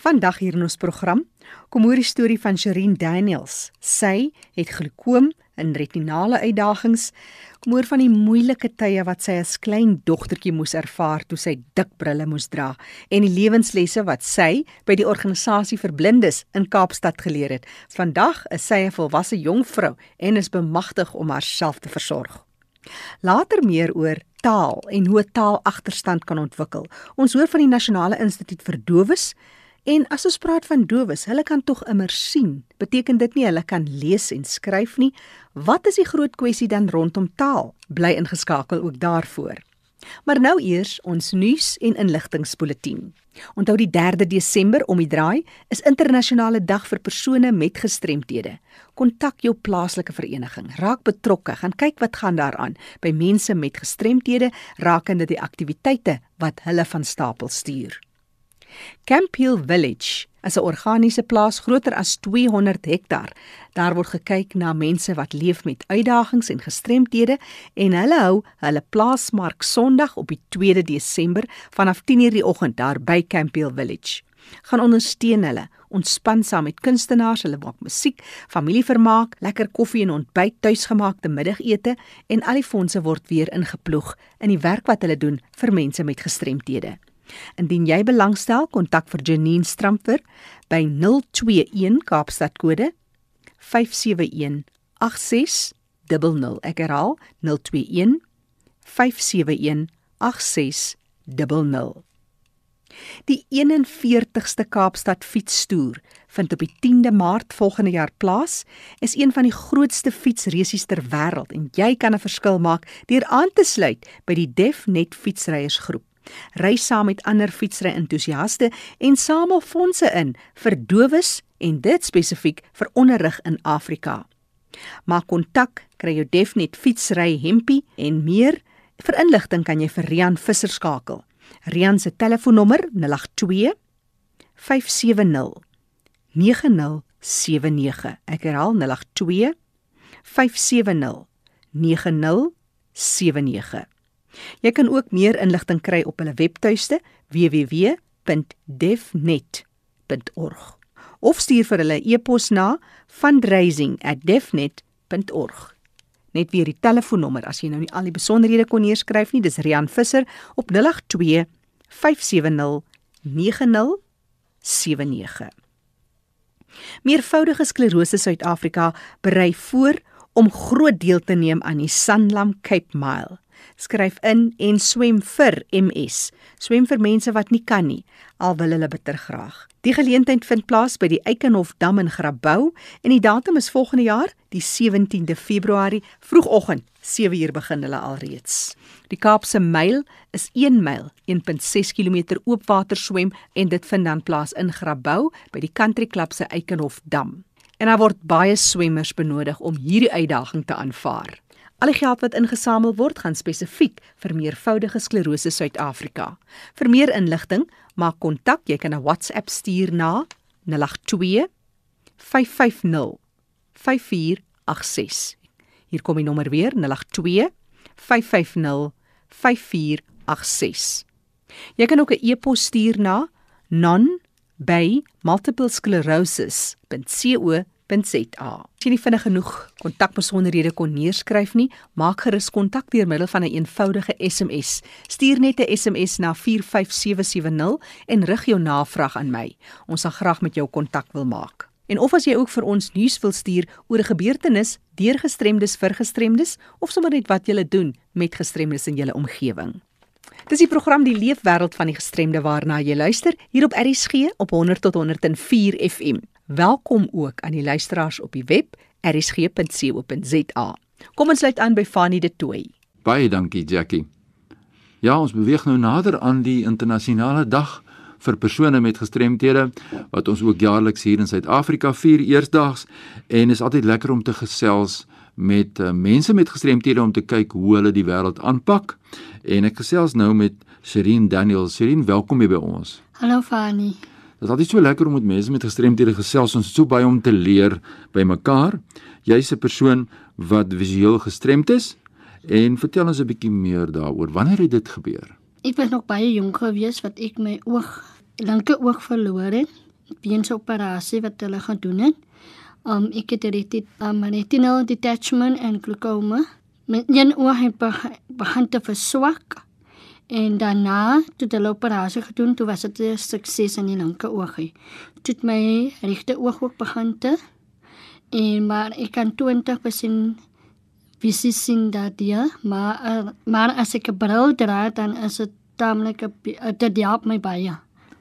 Vandag hier in ons program kom hoor die storie van Sherin Daniels. Sy het gloukoom en retinale uitdagings. Kom hoor van die moeilike tye wat sy as klein dogtertjie moes ervaar toe sy dik brille moes dra en die lewenslesse wat sy by die organisasie vir blindes in Kaapstad geleer het. Vandag is sy 'n volwasse jong vrou en is bemagtig om haarself te versorg. Later meer oor taal en hoe taal agterstand kan ontwikkel. Ons hoor van die Nasionale Instituut vir Dowes En as ons praat van dowes, hulle kan tog immer sien. Beteken dit nie hulle kan lees en skryf nie? Wat is die groot kwessie dan rondom taal? Bly ingeskakel ook daarvoor. Maar nou eers ons nuus en inligtingspulsatie. Onthou die 3de Desember om die draai is internasionale dag vir persone met gestremthede. Kontak jou plaaslike vereniging, raak betrokke, gaan kyk wat gaan daaraan by mense met gestremthede rakende die aktiwiteite wat hulle van stapel stuur. Camp Hill Village is 'n organiese plaas groter as 200 hektar. Daar word gekyk na mense wat leef met uitdagings en gestremthede en hulle hou hulle plaasmark Sondag op die 2de Desember vanaf 10:00 die oggend daar by Camp Hill Village. Gaan ondersteun hulle, ontspan saam met kunstenaars, hulle maak musiek, familievermaak, lekker koffie en ontbyt, tuisgemaakte middagete en al die fondse word weer ingeploeg in die werk wat hulle doen vir mense met gestremthede. Indien jy belangstel, kontak vir Janine Stramper by 021 Kaapstad kode 571 8600. Ek herhaal 021 571 8600. Die 41ste Kaapstad fietstoer vind op die 10de Maart volgende jaar plaas. Is een van die grootste fietsresies ter wêreld en jy kan 'n verskil maak deur aan te sluit by die DefNet fietsryersgroep ry saam met ander fietsry entoesiaste en samel fondse in vir dowes en dit spesifiek vir onderrig in Afrika. Maak kontak, kry jou Defnet fietsry hempie en meer. Vir inligting kan jy vir Rian Visser skakel. Rian se telefoonnommer 082 570 9079. Ek herhaal 082 570 9079. Jy kan ook meer inligting kry op hulle webtuiste www.defnet.org of stuur vir hulle e-pos na fundraising@defnet.org. Net weer die telefoonnommer as jy nou nie al die besonderhede kon neerskryf nie, dis Rian Visser op 082 570 9079. Meervoudige sklerose Suid-Afrika berei voor om groot deel te neem aan die Sanlam Cape Mile skryf in en swem vir MS. Swem vir mense wat nie kan nie, al wil hulle bitter graag. Die geleentheid vind plaas by die Eikenhof Dam in Grabouw en die datum is volgende jaar, die 17de Februarie, vroegoggend, 7uur begin hulle alreeds. Die Kaapse Myl is 1 myl, 1.6 km oopwater swem en dit vind dan plaas in Grabouw by die Country Club se Eikenhof Dam. En daar word baie swemmers benodig om hierdie uitdaging te aanvaar. Al die geld wat ingesamel word, gaan spesifiek vir meervoudige sklerose Suid-Afrika. Vir meer inligting, maak kontak. Jy kan 'n WhatsApp stuur na 082 550 5486. Hier kom die nommer weer 082 550 5486. Jy kan ook 'n e-pos stuur na non@multiplesclerosis.co www.rsg.za. As jy nie vinnig genoeg kontakbesonderhede kon neerskryf nie, maak gerus kontak deur middel van 'n een eenvoudige SMS. Stuur net 'n SMS na 45770 en rig jou navraag aan my. Ons sal graag met jou kontak wil maak. En of as jy ook vir ons nuus wil stuur oor 'n gebeurtenis deur gestremdes vir gestremdes of sommer net wat jy doen met gestremdes in jou omgewing. Dis die program Die Leefwêreld van die Gestremde waarna jy luister hier op RSG op 100 tot 104 FM. Welkom ook aan die luisteraars op die web rsg.co.za. Kom ons sluit aan by Fanny de Tooi. Baie dankie Jackie. Ja, ons beweeg nou nader aan die internasionale dag vir persone met gestremthede wat ons ook jaarliks hier in Suid-Afrika vier eersdaags en is altyd lekker om te gesels met uh, mense met gestremthede om te kyk hoe hulle die wêreld aanpak. En ek gesels nou met Sherin Daniels. Sherin, welkom hier by ons. Hallo Fanny. Dit is altyd so lekker om met mense met gestremthede gesels. Ons het so baie om te leer by mekaar. Jy's 'n persoon wat visueel gestremd is en vertel ons 'n bietjie meer daaroor. Wanneer het dit gebeur? Ek was nog baie jonk gewees wat ek my oog, linker oog verloor het beenoperasie wat hulle gedoen het. Um ek het dit um retinal detachment en glaucoma. Met een oog het begin te verswak. En daarna toe die operasie gedoen, toe was dit 'n sukses in die linker oogie. Toe my regte oog ook begin te en maar ek kan 20% visie sien daardie, maar maar as ek 'n bril dra dan is dit taamlik dit help my baie.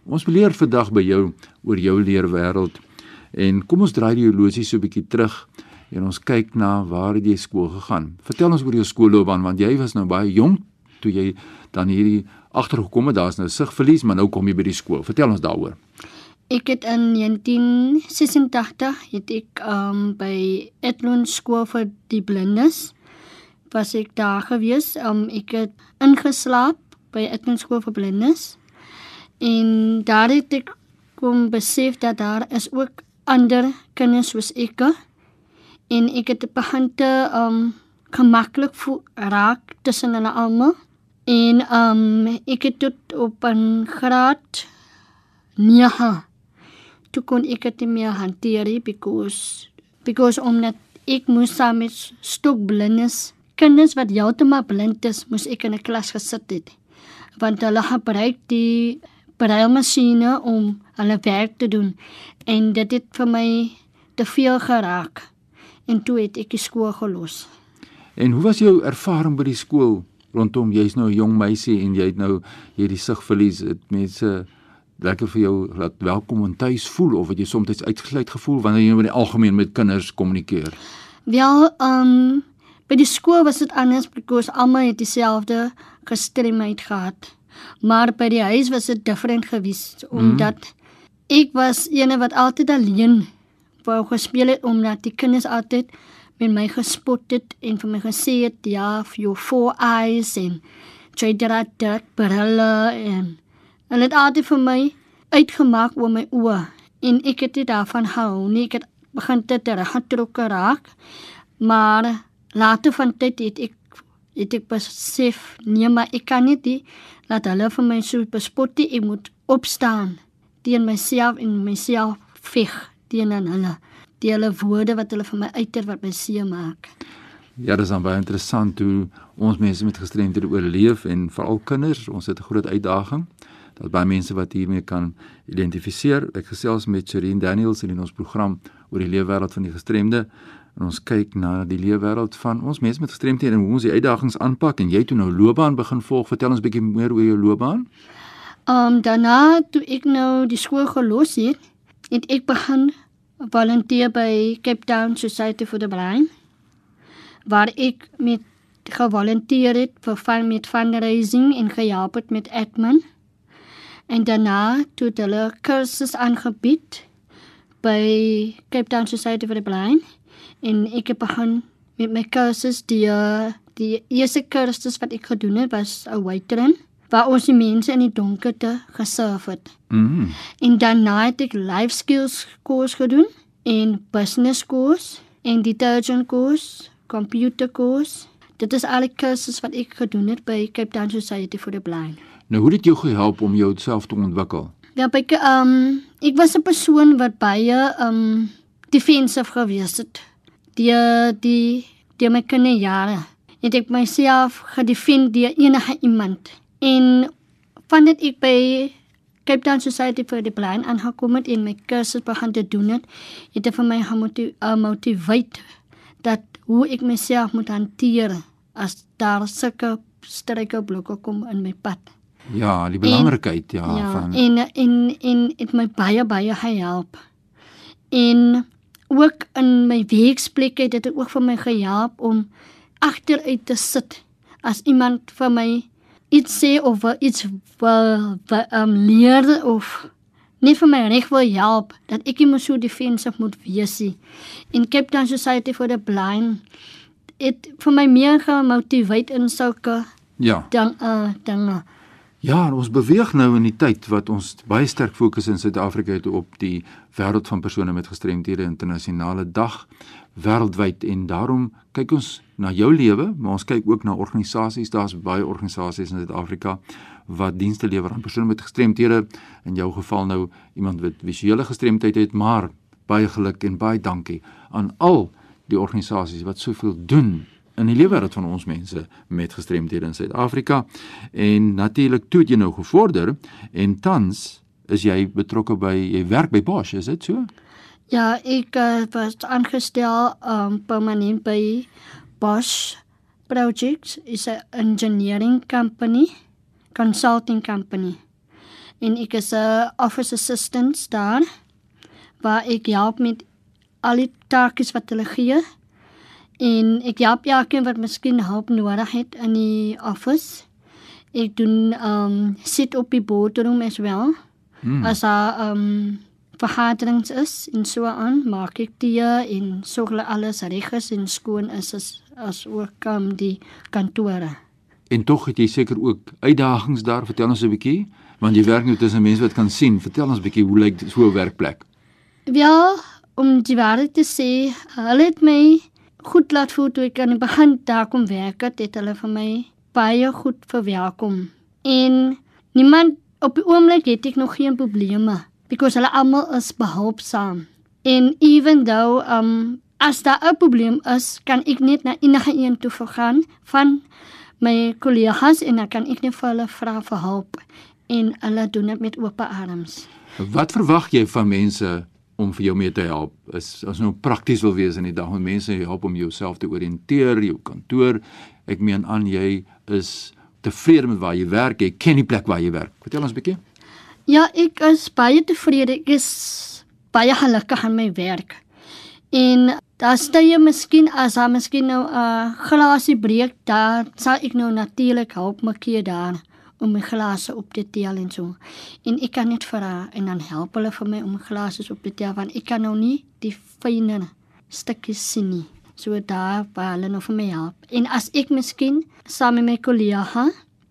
Ons leer vandag by jou oor jou leerwêreld en kom ons draai die horlosie so 'n bietjie terug en ons kyk na waar het jy skool gegaan. Vertel ons oor jou skoolloopbaan want jy was nou baie jonk toe jy dan hierdie agtergekom het daar's nou sigverlies maar nou kom jy by die skool. Vertel ons daaroor. Ek het in 1986 het ek um by Etlon skool vir die blindes was ek daar gewees. Um ek het ingeslaap by Etlon skool vir blindes. En daar het ek kom besef dat daar is ook ander kinders soos ek. En ek het begin te um gemaklik raak tussen hulle almal. En um ek het tot op 'n graad 9 toe kon ek dit meer hanteer because because omdat ek moes saam met stokblindes kinders wat heeltemal blind is moes ek in 'n klas gesit het. Want hulle gebruik die brailmasjiene om hulle werk te doen. En dit het vir my te veel geraak. En toe het ek die skool gelos. En hoe was jou ervaring by die skool rondom jy's nou 'n jong meisie en jy het nou hierdie sigverlies het mense lekker vir jou laat welkom en tuis voel of het jy soms uitgesluit gevoel wanneer jy met die algemeen met kinders kommunikeer? Wel, ehm um, by die skool was dit anders because almal het dieselfde gestremdheid gehad. Maar by die huis was dit different geweest omdat mm. ek was eene wat altyd alleen wou gespeel het omdat die kinders altyd met my gespot het en vir my gesê het ja, for your four eyes en jy het dit brille en Hulle het vir my uitgemaak oor my oë en ek het dit daarvan hou. Nie ek het begin te teruggetrokke raak. Maar later van tyd het ek het ek besef nee maar ek kan nie die laat hulle vir my so bespot nie. Ek moet opstaan teen myself en myself veg teen hulle. Die hulle woorde wat hulle vir my uiter wat my seer maak. Ja, dit is dan baie interessant hoe ons mense met gestremdhede oorleef en veral kinders, ons het 'n groot uitdaging dat baie mense wat hiermee kan identifiseer. Ek gesels met Sherin Daniels in ons program oor die leefwêreld van die gestremde en ons kyk na die leefwêreld van ons mense met gestremthede en hoe ons die uitdagings aanpak en jy toe nou loopbaan begin volg. Vertel ons bietjie meer oor jou loopbaan. Ehm um, daarna toe ek nou die skool gelos het, het ek begin volunteer by Cape Town Society for the Blind waar ek met gevolunteer het vir van met fundraising en gehelp het met admin. En daarna toe hulle kursusse aangebied by Cape Town Society for the Blind en ek het begin met my kursusse die die eerste kursus wat ek gedoen het was 'n waitering waar ons die mense in die donkerte geserve het. Mm en daarna het ek life skills koers gedoen en business koers en detergent koers, computer koers. Dit is al die kursusse wat ek gedoen het by Cape Town Society for the Blind. Nou hoe het dit jou gehelp om jouself te ontwikkel? Ja, ek ehm um, ek was 'n persoon wat baie ehm um, defensive gewees het. Die die die my kinne jare het ek myself gedefend deur enige iemand. En van dit ek by Cape Town Society for the Blind aangekom het en my kursus begin te doen het, het dit vir my gemotiveer uh, dat hoe ek myself moet hanteer as daar sulke struikelblokke kom in my pad. Ja, die belangrikheid ja, ja van en en en dit my baie baie gehelp. En ook in my werksplek het dit ook vir my gehelp om agteruit te sit as iemand vir my iets sê of iets wil um, leer of net vir my reg wil help dat ek nie so defensive moet wees nie. In Cape Town Society for the Blind het vir my meer gemotiveer in sulke ja. dan uh dan Ja, ons beweeg nou in die tyd wat ons baie sterk fokus in Suid-Afrika het op die wêreld van persone met gestremthede internasionale dag wêreldwyd en daarom kyk ons na jou lewe, maar ons kyk ook na organisasies. Daar's baie organisasies in Suid-Afrika wat dienste lewer aan persone met gestremthede. In jou geval nou iemand wat visuele gestremdheid het, maar baie geluk en baie dankie aan al die organisasies wat soveel doen in die lewenswêreld van ons mense met gestremdhede in Suid-Afrika. En natuurlik toe het jy nou gevorder en tans is jy betrokke by jy werk by Bosch, is dit so? Ja, ek uh, was aangestel um permanent by Bosch Projects is 'n engineering company, consulting company. En ek is 'n office assistant daar waar ek help met al die take wat hulle gee En ek help elkeen wat miskien hulp nodig het in die office. Ek doen um sit op die boardroom as wel. Hmm. As 'n um verhaderings is en so aan, maak ek die en sorg hulle alles reg is en skoon is as as ook um die kantore. En tog het jy seker ook uitdagings daar, vertel ons 'n bietjie, want jy werk nou tussen mense wat kan sien. Vertel ons 'n bietjie hoe lyk so 'n werkplek? Ja, om die waarheid te sê, hulle het my goed laat voel toe ek aan die begin daar kom werk het, het hulle vir my baie goed verwelkom. En niemand op die oomblik het ek nog geen probleme because hulle almal is behulpsaam. En even though um as daar 'n probleem is, kan ek net na enige een toe gaan van my kollegas en dan kan ek net vir hulle vra vir hulp en hulle doen dit met oop arms. Wat verwag jy van mense om vir jou mee te help. Is as nou prakties wil wees in die dag met mense help om jouself te orienteer, jou kantoor. Ek meen aan jy is tevrede met waar jy werk, jy ken die plek waar jy werk. Vertel ons 'n bietjie. Ja, ek is baie tevrede. Ek is baie gelukkig aan my werk. En daar stel jy miskien as daar miskien nou 'n uh, glasie breek, dan sal ek nou natuurlik help my keer daar om my glase op te tel en so. En ek kan net vra en dan help hulle vir my om glase op te tel want ek kan nou nie die fynere stukkies sien nie. So daar waar hulle nou vir my help. En as ek miskien saam met my kollega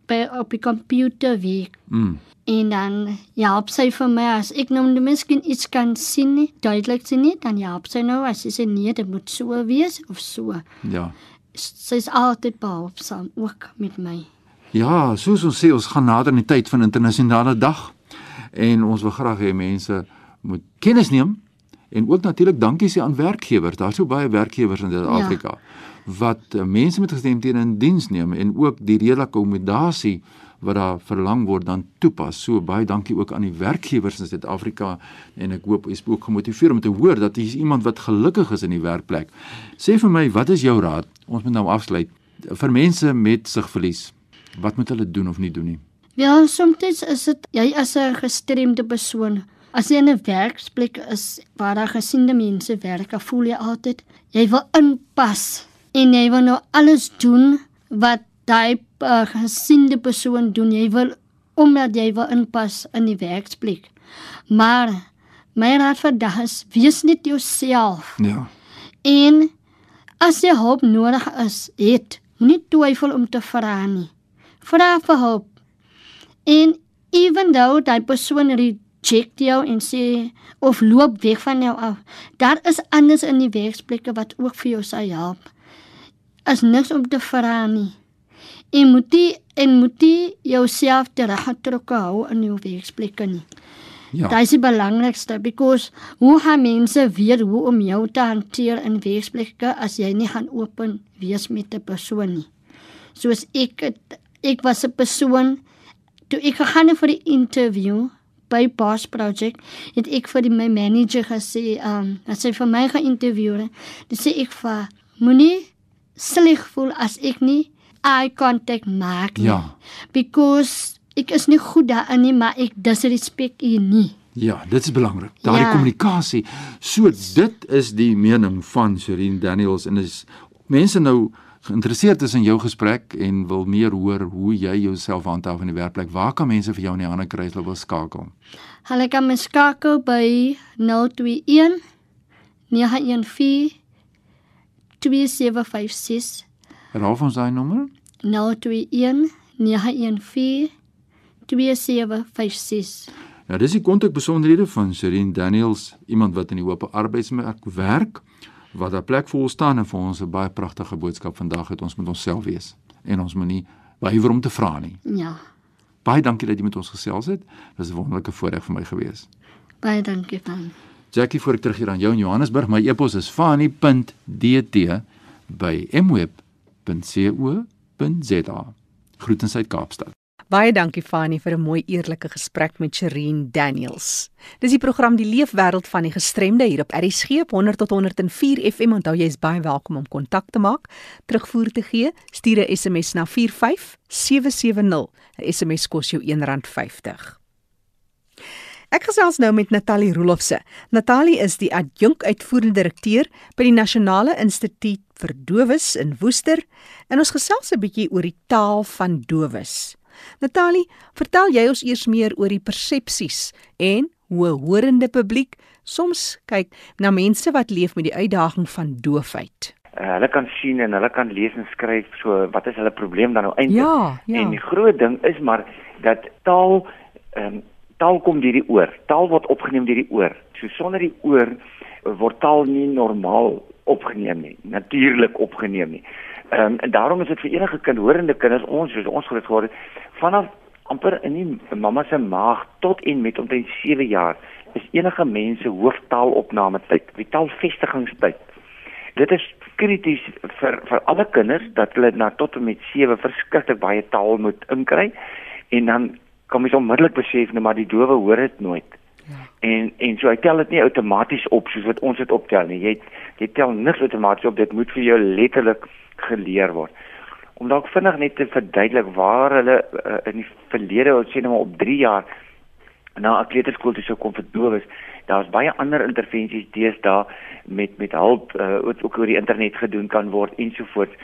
by op die komputer werk. Mm. En dan ja, op sy vir my as ek nou net miskien iets kan sien, nie, duidelik sien nie, dan ja, op sy nou as sy sê nee, dit moet so wees of so. Ja. Sy's altyd behulpsaam ook met my. Ja, soos ons sê, ons gaan nader aan die tyd van internasionale dag en ons wil graag hê mense moet kennis neem en ook natuurlik dankie sê aan werkgewers. Daar's so baie werkgewers in Suid-Afrika ja. wat uh, mense met gestremthede in diens neem en ook die redelike akkommodasie wat daar verlang word dan toepas. So baie dankie ook aan die werkgewers in Suid-Afrika en ek hoop jy is ook gemotiveer om te hoor dat jy is iemand wat gelukkig is in die werkplek. Sê vir my, wat is jou raad? Ons moet nou afsluit vir mense met sigverlies wat moet hulle doen of nie doen nie? Ja, soms is dit jy as 'n gestremde persoon, as jy in 'n werksplek is waar daar gesiende mense werk, voel jy altyd jy wil inpas en jy wil nou alles doen wat daai uh, gesiende persoon doen. Jy wil omdat jy wil inpas in die werksplek. Maar my raad vir dag is wees net jouself. Ja. En as jy hulp nodig is, het moenie twyfel om te vra nie vra vir hulp. En even though daai persoon reject jou en sê of loop weg van jou af, daar is anders in die werksplekke wat ook vir jou sal help. Is niks om te vra nie. En moet jy en moet jy jouself teruggetrokke hou in jou werksplekke nie. Ja. Dit is die belangrikste because hoe gaan mense weet hoe om jou te hanteer in werksplekke as jy nie gaan open wees met 'n persoon nie. Soos ek het ek was 'n persoon toe ek gegaan het vir die interview by Boss Project het ek vir die, my manager gesê um as hy vir my geïnterview het dis sê ek vir moenie sleg voel as ek nie eye contact maak nie ja. because ek is nie goed daarin nie maar ek disrespek u nie Ja, dit is belangrik. Daardie ja. kommunikasie. So dit is die mening van Sherin Daniels en is mense nou geïnteresseerd is in jou gesprek en wil meer hoor hoe jy jouself handhaaf in die werkplek, waar kan mense vir jou in die hande kry as hulle wil skakel? Hulle kan my skakel by 021 914 2756. Herhaal ons daai nommer? 021 914 2756. Ja, dis die kontakbesonderhede van Sherin Daniels, iemand wat in die oop arbeidsmark werk, wat daar plek vir ons staan en vir ons 'n baie pragtige boodskap vandag het ons met onsself wees en ons moenie weiwer om te vra nie. Ja. Baie dankie dat jy met ons gesels het. Dis 'n wonderlike voorreg vir my gewees. Baie dankie van. Jackie, voor ek terug hier aan jou in Johannesburg, my e-pos is fani.dt by mweb.co.za. Groetens uit Kaapstad. Baie dankie Fani vir 'n mooi eerlike gesprek met Shereen Daniels. Dis die program Die Leefwêreld van die Gestremde hier op RSG 100 tot 104 FM. Onthou jy is baie welkom om kontak te maak, terugvoer te gee. Stuur 'n SMS na 45770. 'n SMS kos jou R1.50. Ek gesels nou met Natalie Rolofse. Natalie is die adjunk uitvoerende direkteur by die Nasionale Instituut vir Dowes in Woester en ons gesels 'n bietjie oor die taal van dowes. Natalie, vertel jy ons eers meer oor die persepsies en hoe 'n horende publiek soms kyk na mense wat leef met die uitdaging van doofheid. Uh, hulle kan sien en hulle kan lees en skryf, so wat is hulle probleem dan nou eintlik? Ja, ja. En die groot ding is maar dat taal ehm um, taal kom deur die oor. Taal word opgeneem deur die oor. So sonder die oor word taal nie normaal opgeneem nie, natuurlik opgeneem nie. Ehm um, en daarom is dit vir enige kind, horende kinders, ons soos ons groot geword het, vanaf amper in die mamma se maag tot en met omtrent 7 jaar is enige mens se hooftaalopname tyd, die taalvestigingstyd. Dit is krities vir vir alle kinders dat hulle na tot en met 7 verskriklik baie taal moet inkry en dan kom jy onmiddellik besef net maar die dowe hoor dit nooit. Ja. En en so hy tel dit nie outomaties op soos wat ons dit optel nie. Jy jy tel niks outomaties op. Dit moet vir jou letterlik geleer word om dalk vinnig net te verduidelik waar hulle uh, in die verlede, ons sê nou maar op 3 jaar na 'n kleuterskool toe sou kom vir dowes. Daar's baie ander intervensies deesdae met met hulp uh, ook, ook oor die internet gedoen kan word ensovoorts.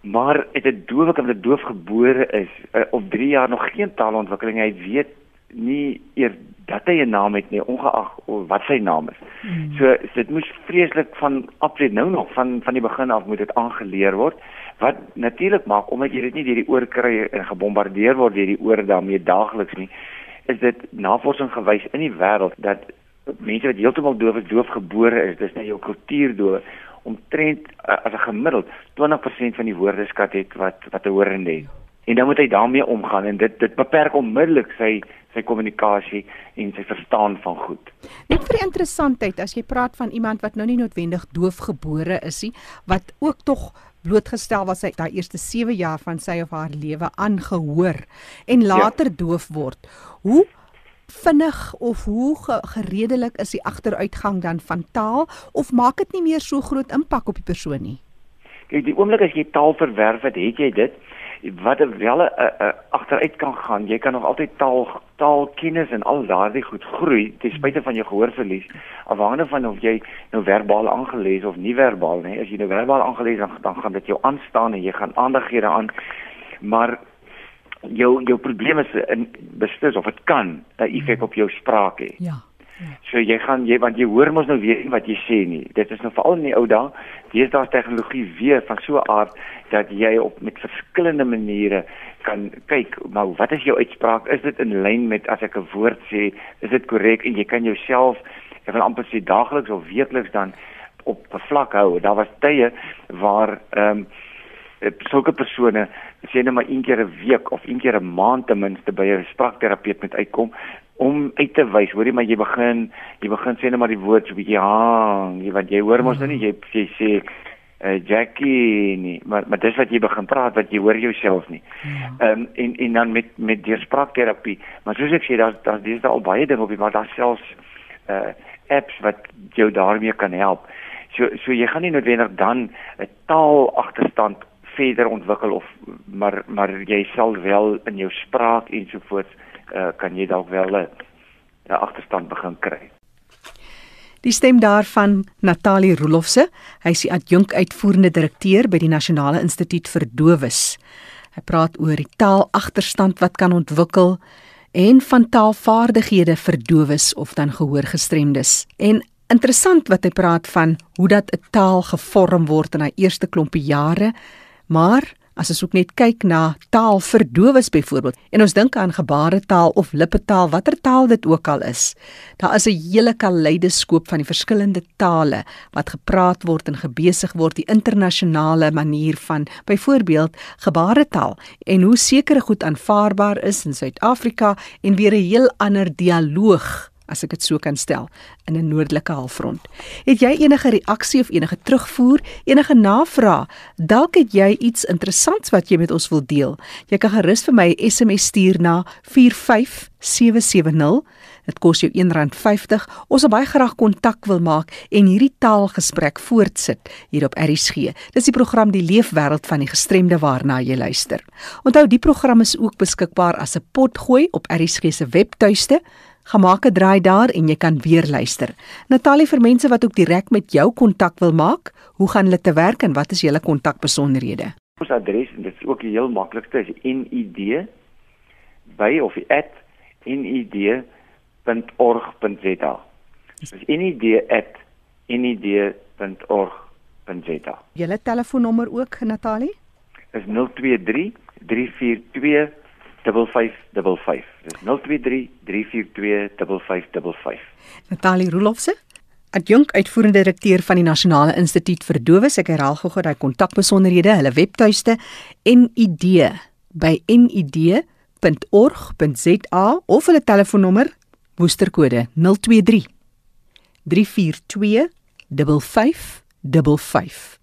Maar het 'n doof wat 'n doof gebore is uh, op 3 jaar nog geen taalontwikkeling, hy weet nie eers dat hy 'n naam het nie ongeag wat sy naam is. Mm. So dit moes vreeslik van aflet nou nog van van die begin af moet dit aangeleer word wat natuurlik maak omdat jy dit nie deur die oor kry en gebombardeer word deur die oor daarmee daagliks nie is dit navorsing gewys in die wêreld dat mense wat heeltemal doof is doofgebore is dis net jou kultuurdoof omtrent as 'n gemiddeld 20% van die woordeskat het wat wat 'n horende het en dan moet hy daarmee omgaan en dit dit beperk onmiddellik sy sy kommunikasie en sy verstaan van goed. Net vir die interessantheid as jy praat van iemand wat nou nie noodwendig doofgebore is nie wat ook tog blootgestel was hy daai eerste 7 jaar van sy of haar lewe aangehoor en ja. later ja. doof word. Hoe vinnig of hoe geredelik is die agteruitgang dan van taal of maak dit nie meer so groot impak op die persoon nie? Kyk, die oomblik as jy taal verwerf het, het jy dit wat er wel 'n uh, uh, agteruit kan gaan. Jy kan nog altyd taal taalkennis en al daardie goed groei ten spyte van jou gehoorverlies. Afhangende van of jy nou verbaal aangelees of nie verbaal nie. As jy nou verbaal aangelees dan, dan gaan dit jou aanstaan en jy gaan aandag gee daaraan. Maar jou jou probleem is in beslis of dit kan 'n effek op jou spraak hê. Ja. So jy gaan jy want jy hoor mos nou weer wat jy sê nie. Dit is nou veral in die ou dae. Dis daar's tegnologie weer van so 'n aard dat jy op met verskillende maniere kan kyk, maar wat is jou uitspraak? Is dit in lyn met as ek 'n woord sê, is dit korrek en jy kan jouself ek wil amper sê daagliks of weekliks dan op vlak hou. Daar was tye waar ehm um, sulke persone sê net maar een keer 'n week of een keer 'n maand ten minste by 'n spraakterapeut moet uitkom om uit te wys, hoorie maar jy begin jy begin sê net maar die woord so 'n bietjie hang, jy wat jy hoor mos nou nie jy jy sê uh, Jackie nie, maar maar dis wat jy begin praat wat jy hoor jouself nie. Ja. Ehm ja. um, en en dan met met deur spraakterapie, maar soos ek sê daar's daar's dis daar al baie dinge op die maar daar selfs uh apps wat jou daarmee kan help. So so jy gaan nie noodwendig dan 'n taal agterstand verder ontwikkel of maar maar jy sal wel in jou spraak ensovoorts uh, kan jy dalk wel 'n agterstand begin kry. Die stem daarvan Natalie Rolofse, hy is die adjunk uitvoerende direkteur by die Nasionale Instituut vir Dowes. Hy praat oor die taalagterstand wat kan ontwikkel en van taalvaardighede vir dowes of dan gehoorgestremdes. En interessant wat hy praat van hoe dat 'n taal gevorm word in hy eerste klompie jare, maar As ons ook net kyk na taal vir dowes byvoorbeeld en ons dink aan gebaretaal of lippetaal, watter taal dit ook al is. Daar is 'n hele kaleidoskoop van die verskillende tale wat gepraat word en gebesig word, die internasionale manier van byvoorbeeld gebaretaal en hoe sekere goed aanvaarbaar is in Suid-Afrika en weer 'n heel ander dialoog as ek dit so kan stel in 'n noordelike halfrond. Het jy enige reaksie of enige terugvoer, enige navraag? Dalk het jy iets interessants wat jy met ons wil deel. Jy kan gerus vir my 'n SMS stuur na 45770. Dit kos jou R1.50. Ons wil baie graag kontak wil maak en hierdie taalgesprek voortsit hier op RSG. Dis die program Die Leefwêreld van die Gestremde waarna jy luister. Onthou die program is ook beskikbaar as 'n potgooi op RSG se webtuiste gemaak 'n draai daar en jy kan weer luister. Natalie vir mense wat ook direk met jou kontak wil maak, hoe gaan hulle te werk en wat is julle kontakbesonderhede? Ons adres en dit is ook die heel maklikste is NID by of at nid.org.za. Dis nid@nid.org.za. Julle telefoonnommer ook, Natalie? Is 023 342 5555. Dis 023 342 5555. Natalie Rolofse, adjunk uitvoerende direkteur van die Nasionale Instituut vir Dowes. Ek herhaal gou-gou daai kontakbesonderhede, hulle webtuiste NID by nid.org.za of hulle telefoonnommer woesterkode 023 342 5555.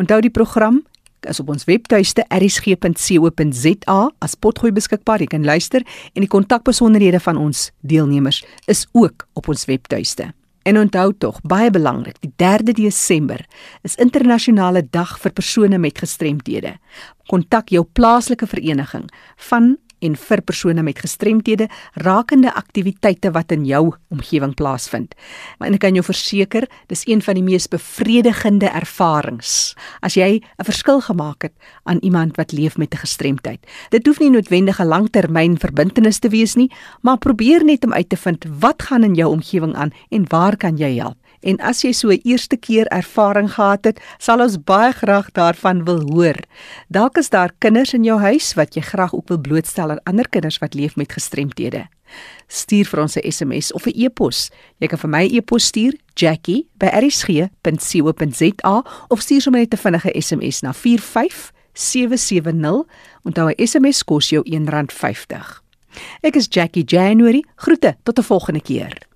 Onthou die program is op ons webtuiste erisg.co.za as potgooi beskikbaar. Jy kan luister en die kontakbesonderhede van ons deelnemers is ook op ons webtuiste. En onthou tog, baie belangrik, die 3de Desember is internasionale dag vir persone met gestremthede. Kontak jou plaaslike vereniging van en vir persone met gestremthede rakende aktiwiteite wat in jou omgewing plaasvind. Maar ek kan jou verseker, dis een van die mees bevredigende ervarings as jy 'n verskil gemaak het aan iemand wat leef met 'n gestremdheid. Dit hoef nie noodwendig 'n langtermyn verbintenis te wees nie, maar probeer net om uit te vind wat gaan in jou omgewing aan en waar kan jy help? En as jy so 'n eerste keer ervaring gehad het, sal ons baie graag daarvan wil hoor. Dalk is daar kinders in jou huis wat jy graag ook wil blootstel aan ander kinders wat leef met gestremthede. Stuur vir ons 'n SMS of 'n e-pos. Jy kan vir my e-pos stuur, jackie@rsg.co.za of stuur sommer net 'n vinnige SMS na 45770. Onthou 'n SMS kos jou R1.50. Ek is Jackie January. Groete tot 'n volgende keer.